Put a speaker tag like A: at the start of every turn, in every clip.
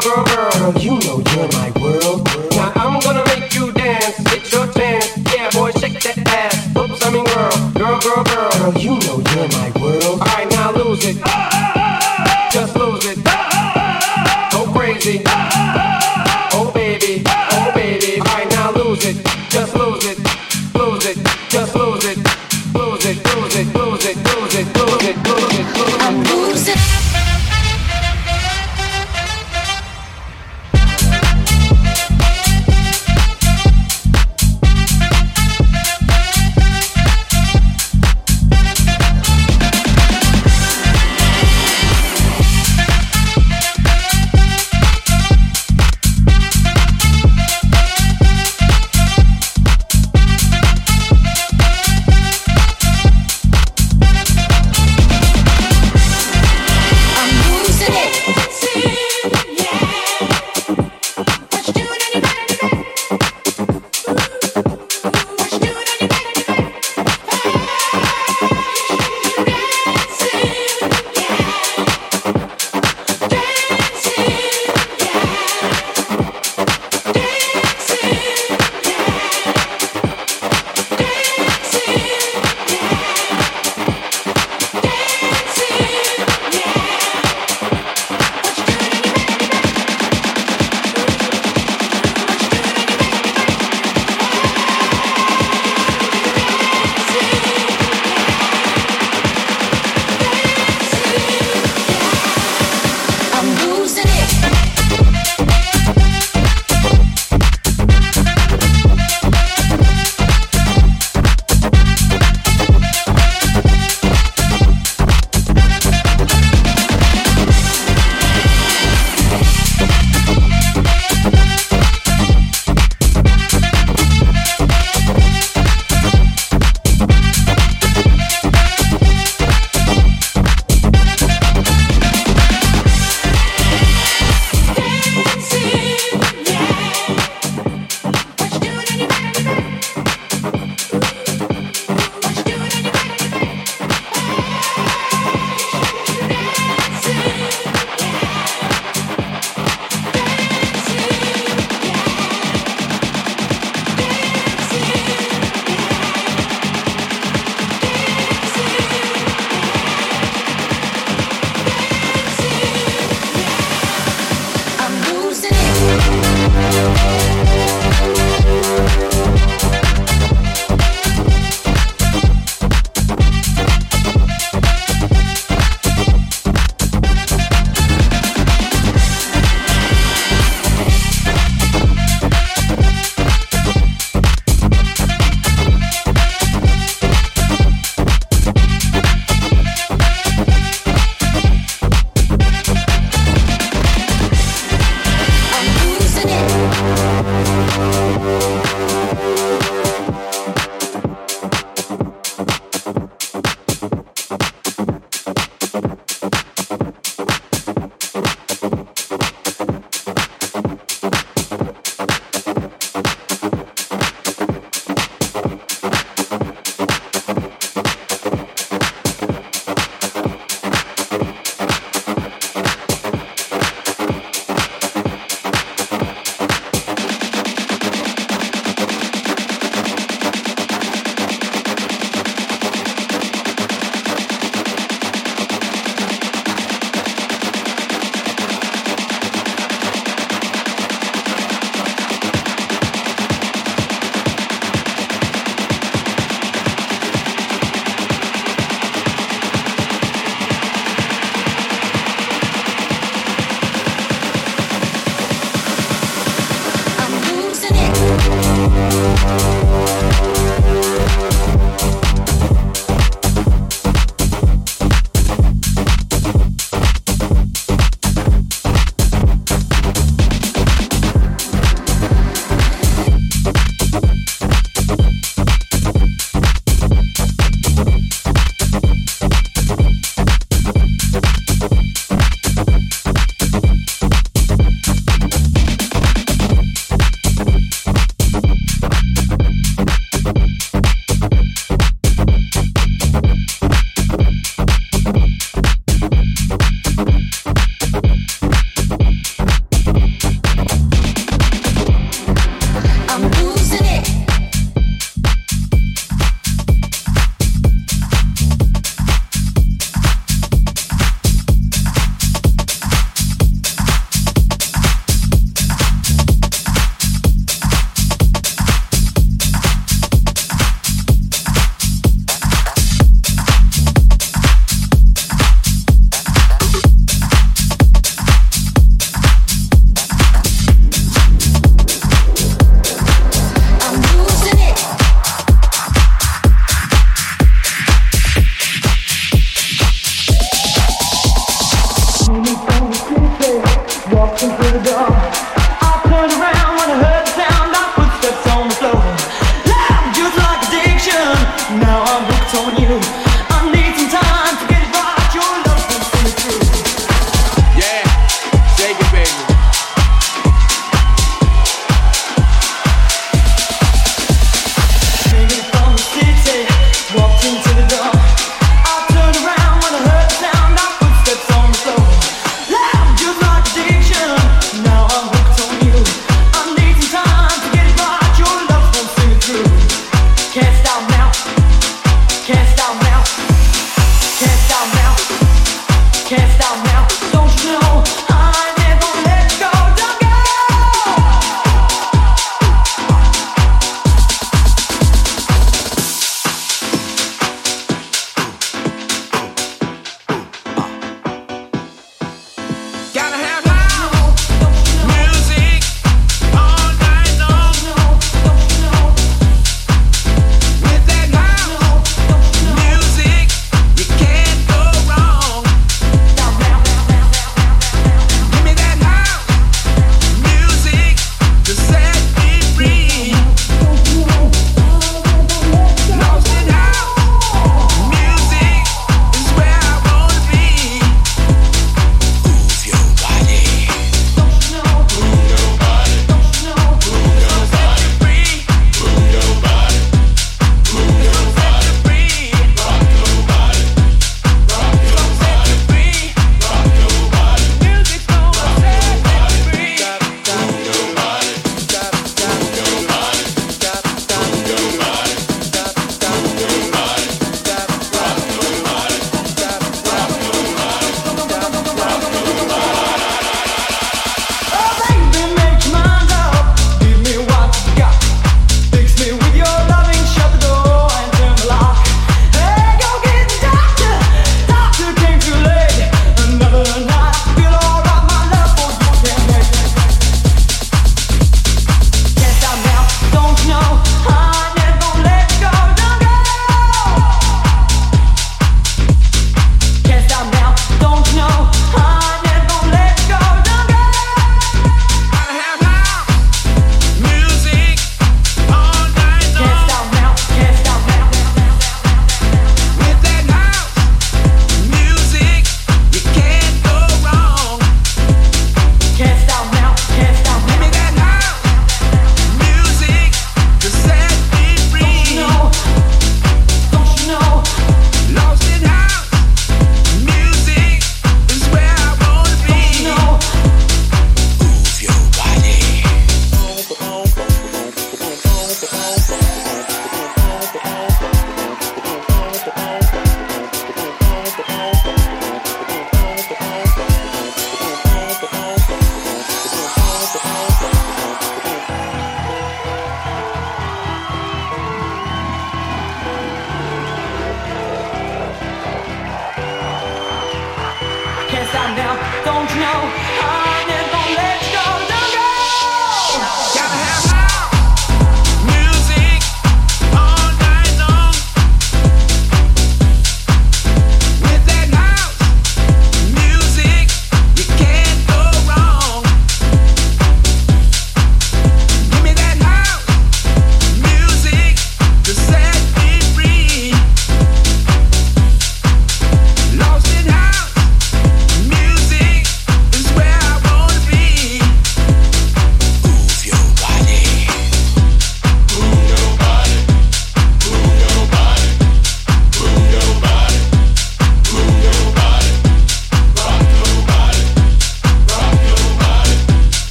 A: girl, girl,
B: you know you're my world.
A: Now I'm gonna make you dance, hit your chance. Yeah, boy, shake that ass. Oops, I mean
B: girl,
A: girl, girl,
B: girl, you know you're my world. All right, now lose it. Ah!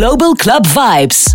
C: Global Club Vibes.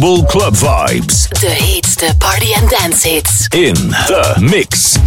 D: Global Club Vibes.
C: The party and dance hits.
D: In the mix.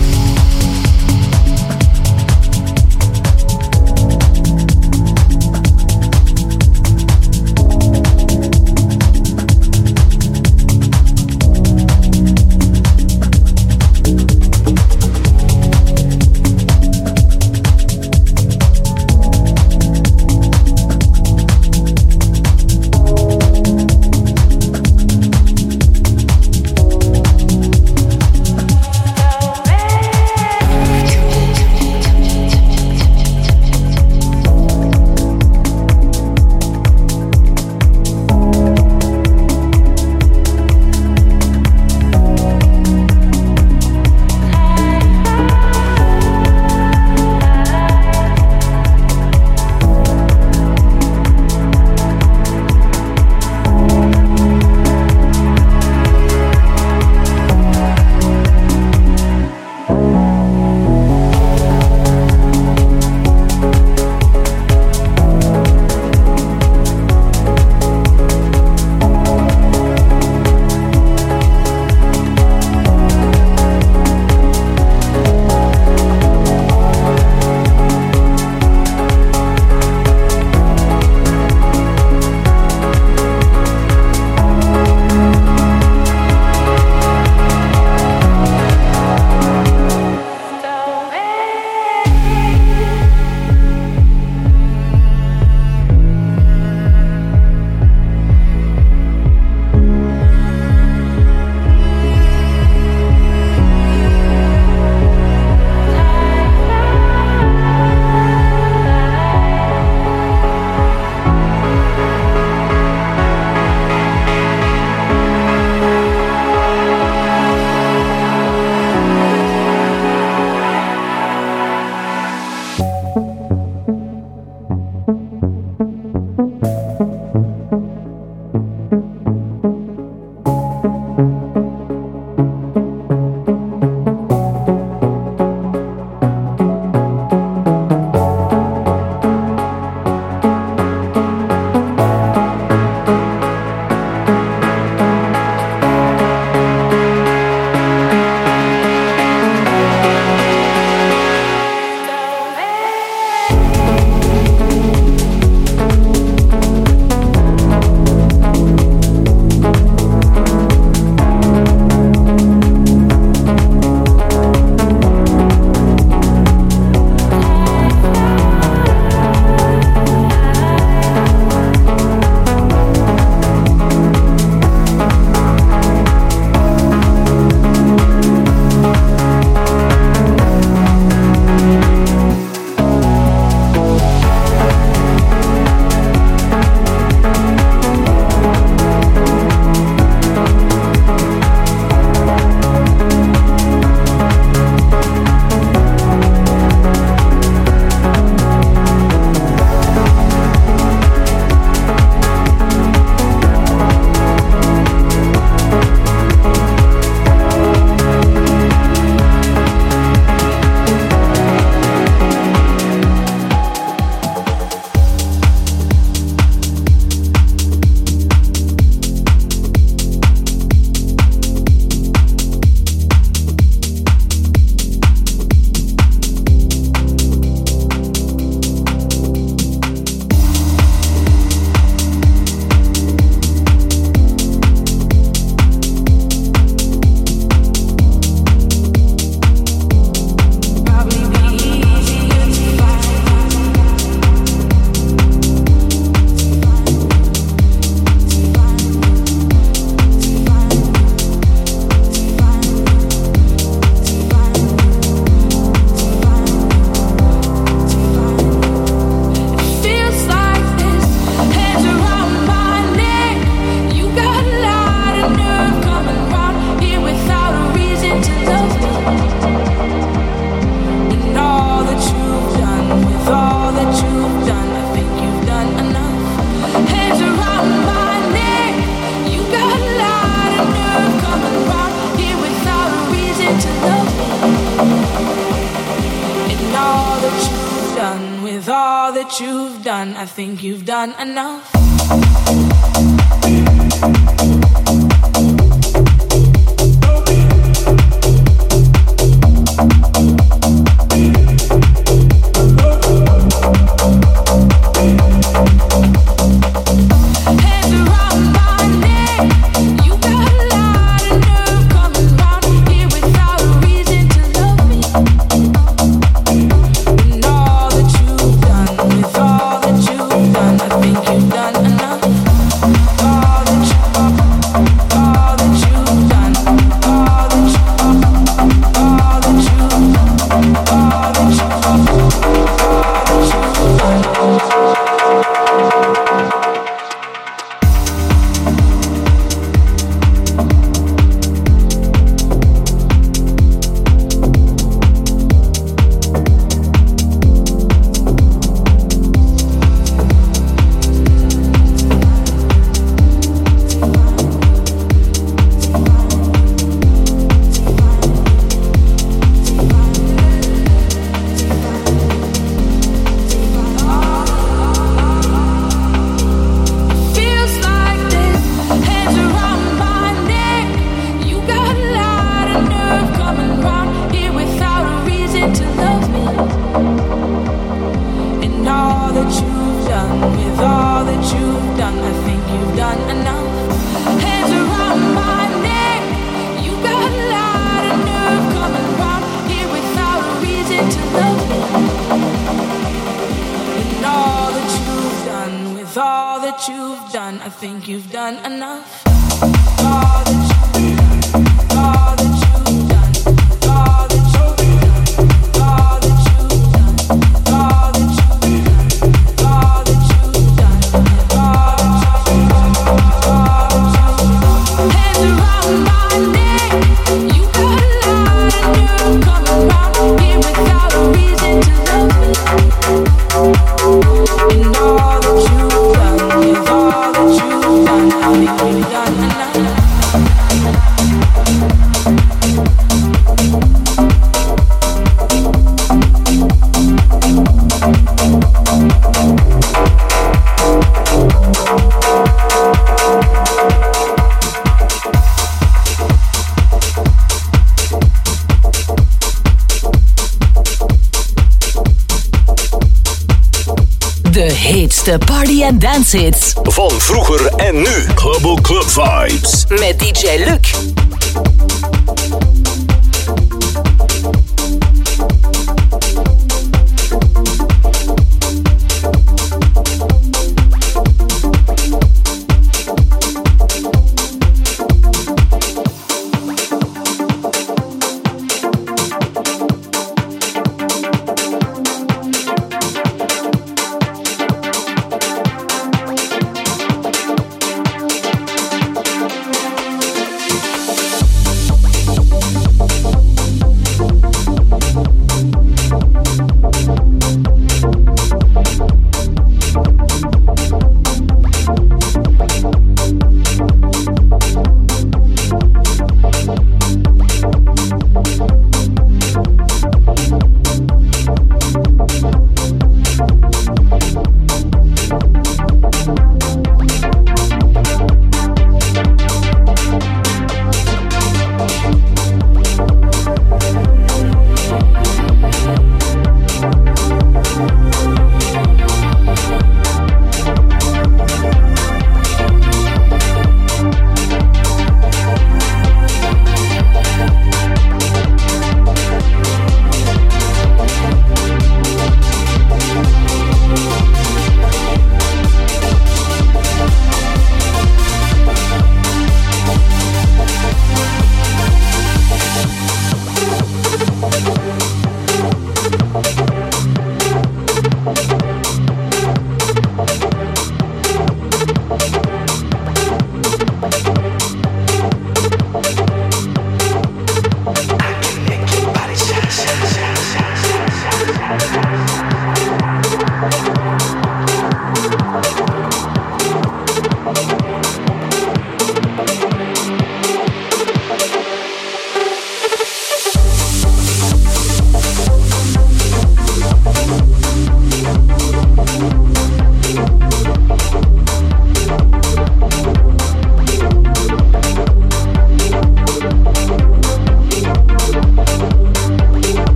C: De party and dance hits.
D: Van vroeger en nu. Global Club Vibes.
C: Met DJ Luc.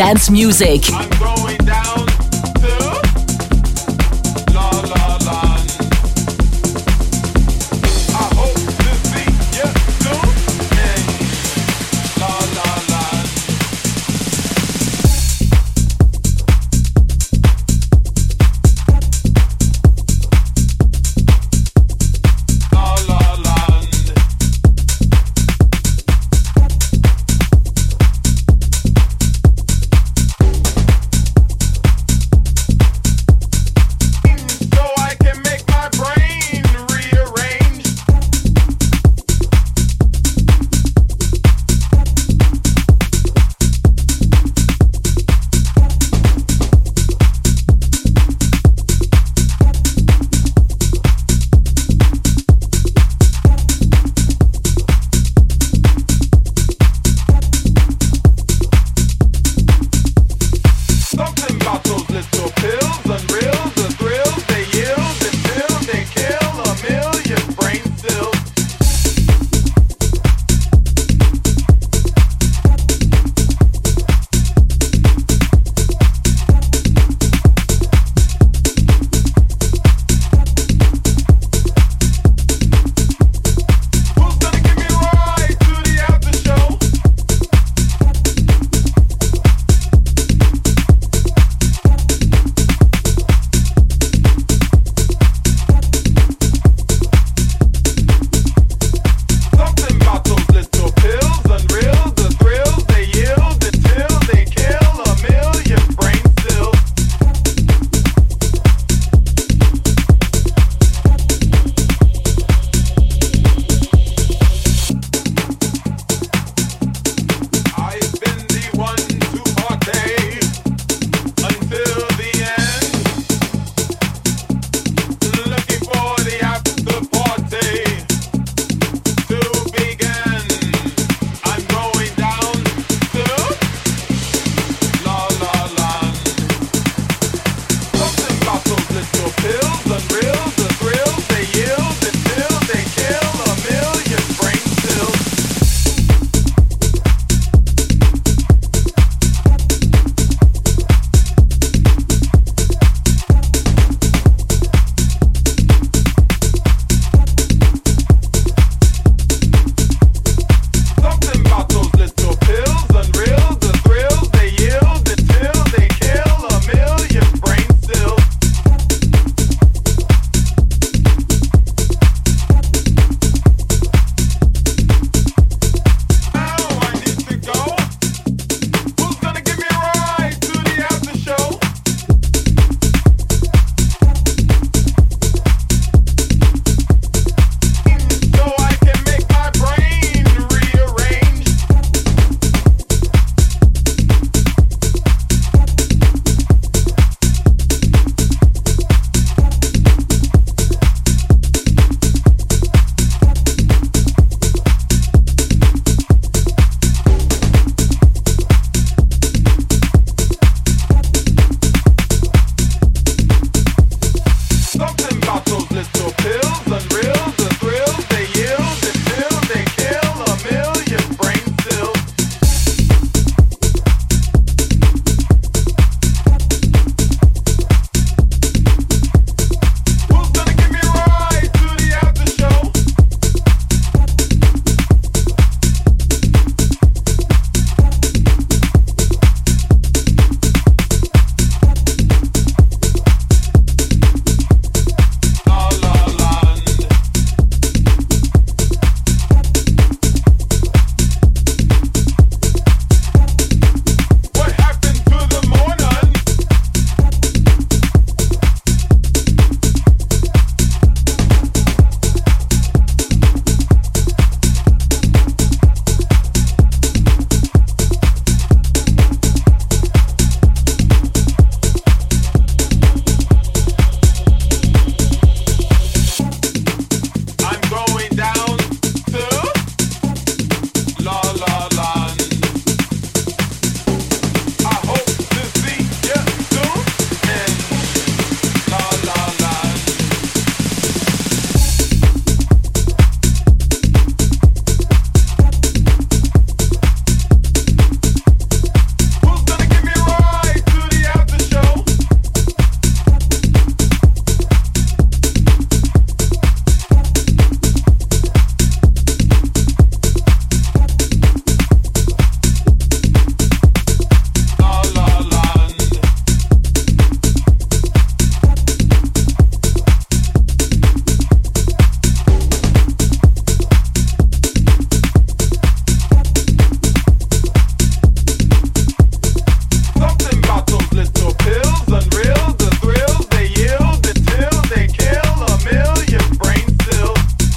C: Dance music.